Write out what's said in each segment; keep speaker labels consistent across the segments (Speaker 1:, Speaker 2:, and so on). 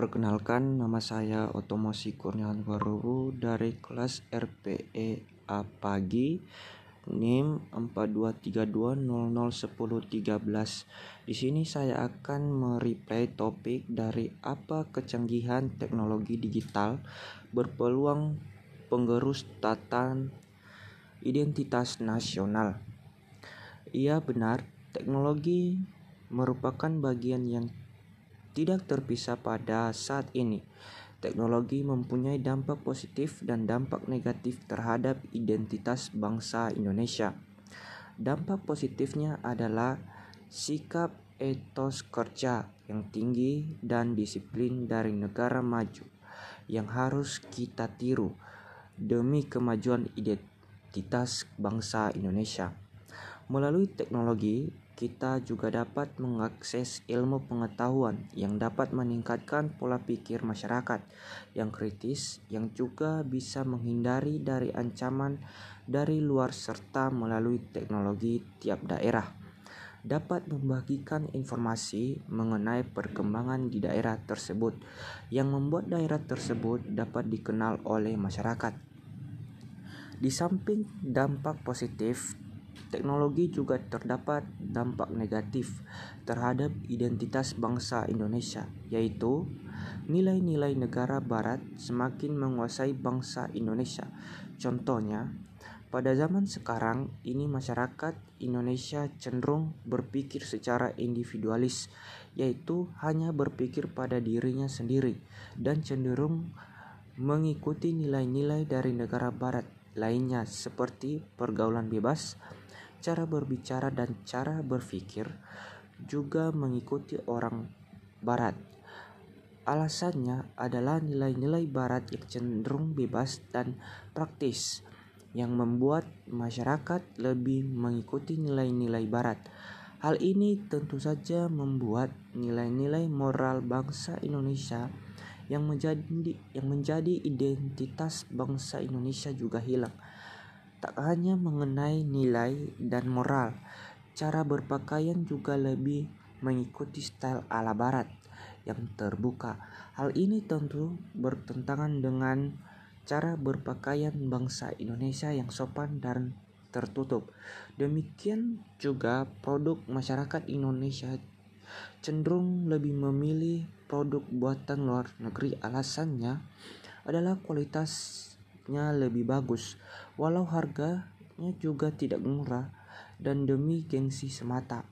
Speaker 1: Perkenalkan, nama saya Otomosi Kurniawan Warubu dari kelas RPE A Pagi NIM 4232001013. Di sini saya akan mereplay topik dari apa kecanggihan teknologi digital berpeluang penggerus tatan identitas nasional. Iya benar, teknologi merupakan bagian yang tidak terpisah pada saat ini. Teknologi mempunyai dampak positif dan dampak negatif terhadap identitas bangsa Indonesia. Dampak positifnya adalah sikap etos kerja yang tinggi dan disiplin dari negara maju yang harus kita tiru demi kemajuan identitas bangsa Indonesia. Melalui teknologi, kita juga dapat mengakses ilmu pengetahuan yang dapat meningkatkan pola pikir masyarakat yang kritis, yang juga bisa menghindari dari ancaman dari luar serta melalui teknologi tiap daerah dapat membagikan informasi mengenai perkembangan di daerah tersebut yang membuat daerah tersebut dapat dikenal oleh masyarakat. Di samping dampak positif, Teknologi juga terdapat dampak negatif terhadap identitas bangsa Indonesia, yaitu nilai-nilai negara barat semakin menguasai bangsa Indonesia. Contohnya, pada zaman sekarang ini masyarakat Indonesia cenderung berpikir secara individualis, yaitu hanya berpikir pada dirinya sendiri dan cenderung mengikuti nilai-nilai dari negara barat lainnya seperti pergaulan bebas, cara berbicara dan cara berpikir juga mengikuti orang barat. Alasannya adalah nilai-nilai barat yang cenderung bebas dan praktis yang membuat masyarakat lebih mengikuti nilai-nilai barat. Hal ini tentu saja membuat nilai-nilai moral bangsa Indonesia yang menjadi yang menjadi identitas bangsa Indonesia juga hilang tak hanya mengenai nilai dan moral, cara berpakaian juga lebih mengikuti style ala barat yang terbuka. Hal ini tentu bertentangan dengan cara berpakaian bangsa Indonesia yang sopan dan tertutup. Demikian juga produk masyarakat Indonesia cenderung lebih memilih produk buatan luar negeri. Alasannya adalah kualitas lebih bagus, walau harganya juga tidak murah dan demi gengsi semata.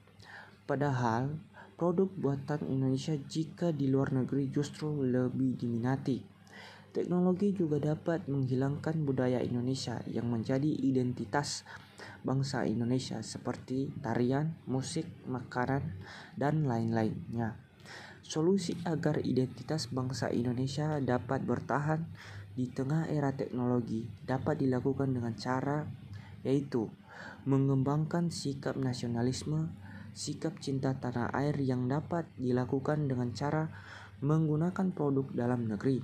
Speaker 1: Padahal, produk buatan Indonesia jika di luar negeri justru lebih diminati. Teknologi juga dapat menghilangkan budaya Indonesia yang menjadi identitas bangsa Indonesia seperti tarian, musik, makanan, dan lain-lainnya. Solusi agar identitas bangsa Indonesia dapat bertahan di tengah era teknologi dapat dilakukan dengan cara yaitu mengembangkan sikap nasionalisme, sikap cinta tanah air yang dapat dilakukan dengan cara menggunakan produk dalam negeri.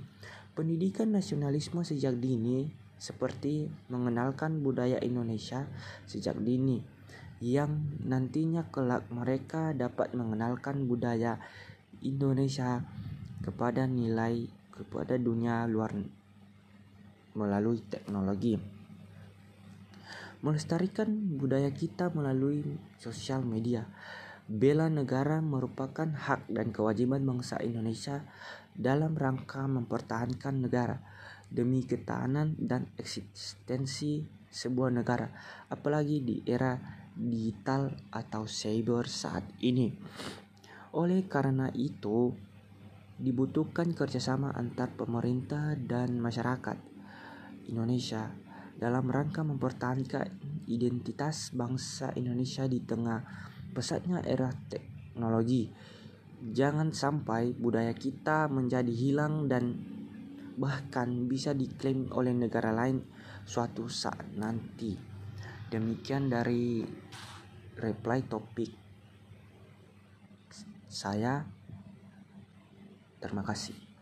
Speaker 1: Pendidikan nasionalisme sejak dini seperti mengenalkan budaya Indonesia sejak dini yang nantinya kelak mereka dapat mengenalkan budaya Indonesia kepada nilai kepada dunia luar melalui teknologi. Melestarikan budaya kita melalui sosial media. Bela negara merupakan hak dan kewajiban bangsa Indonesia dalam rangka mempertahankan negara demi ketahanan dan eksistensi sebuah negara, apalagi di era digital atau cyber saat ini. Oleh karena itu, dibutuhkan kerjasama antar pemerintah dan masyarakat Indonesia dalam rangka mempertahankan identitas bangsa Indonesia di tengah pesatnya era teknologi. Jangan sampai budaya kita menjadi hilang dan bahkan bisa diklaim oleh negara lain suatu saat nanti. Demikian dari reply topik saya. Terima kasih.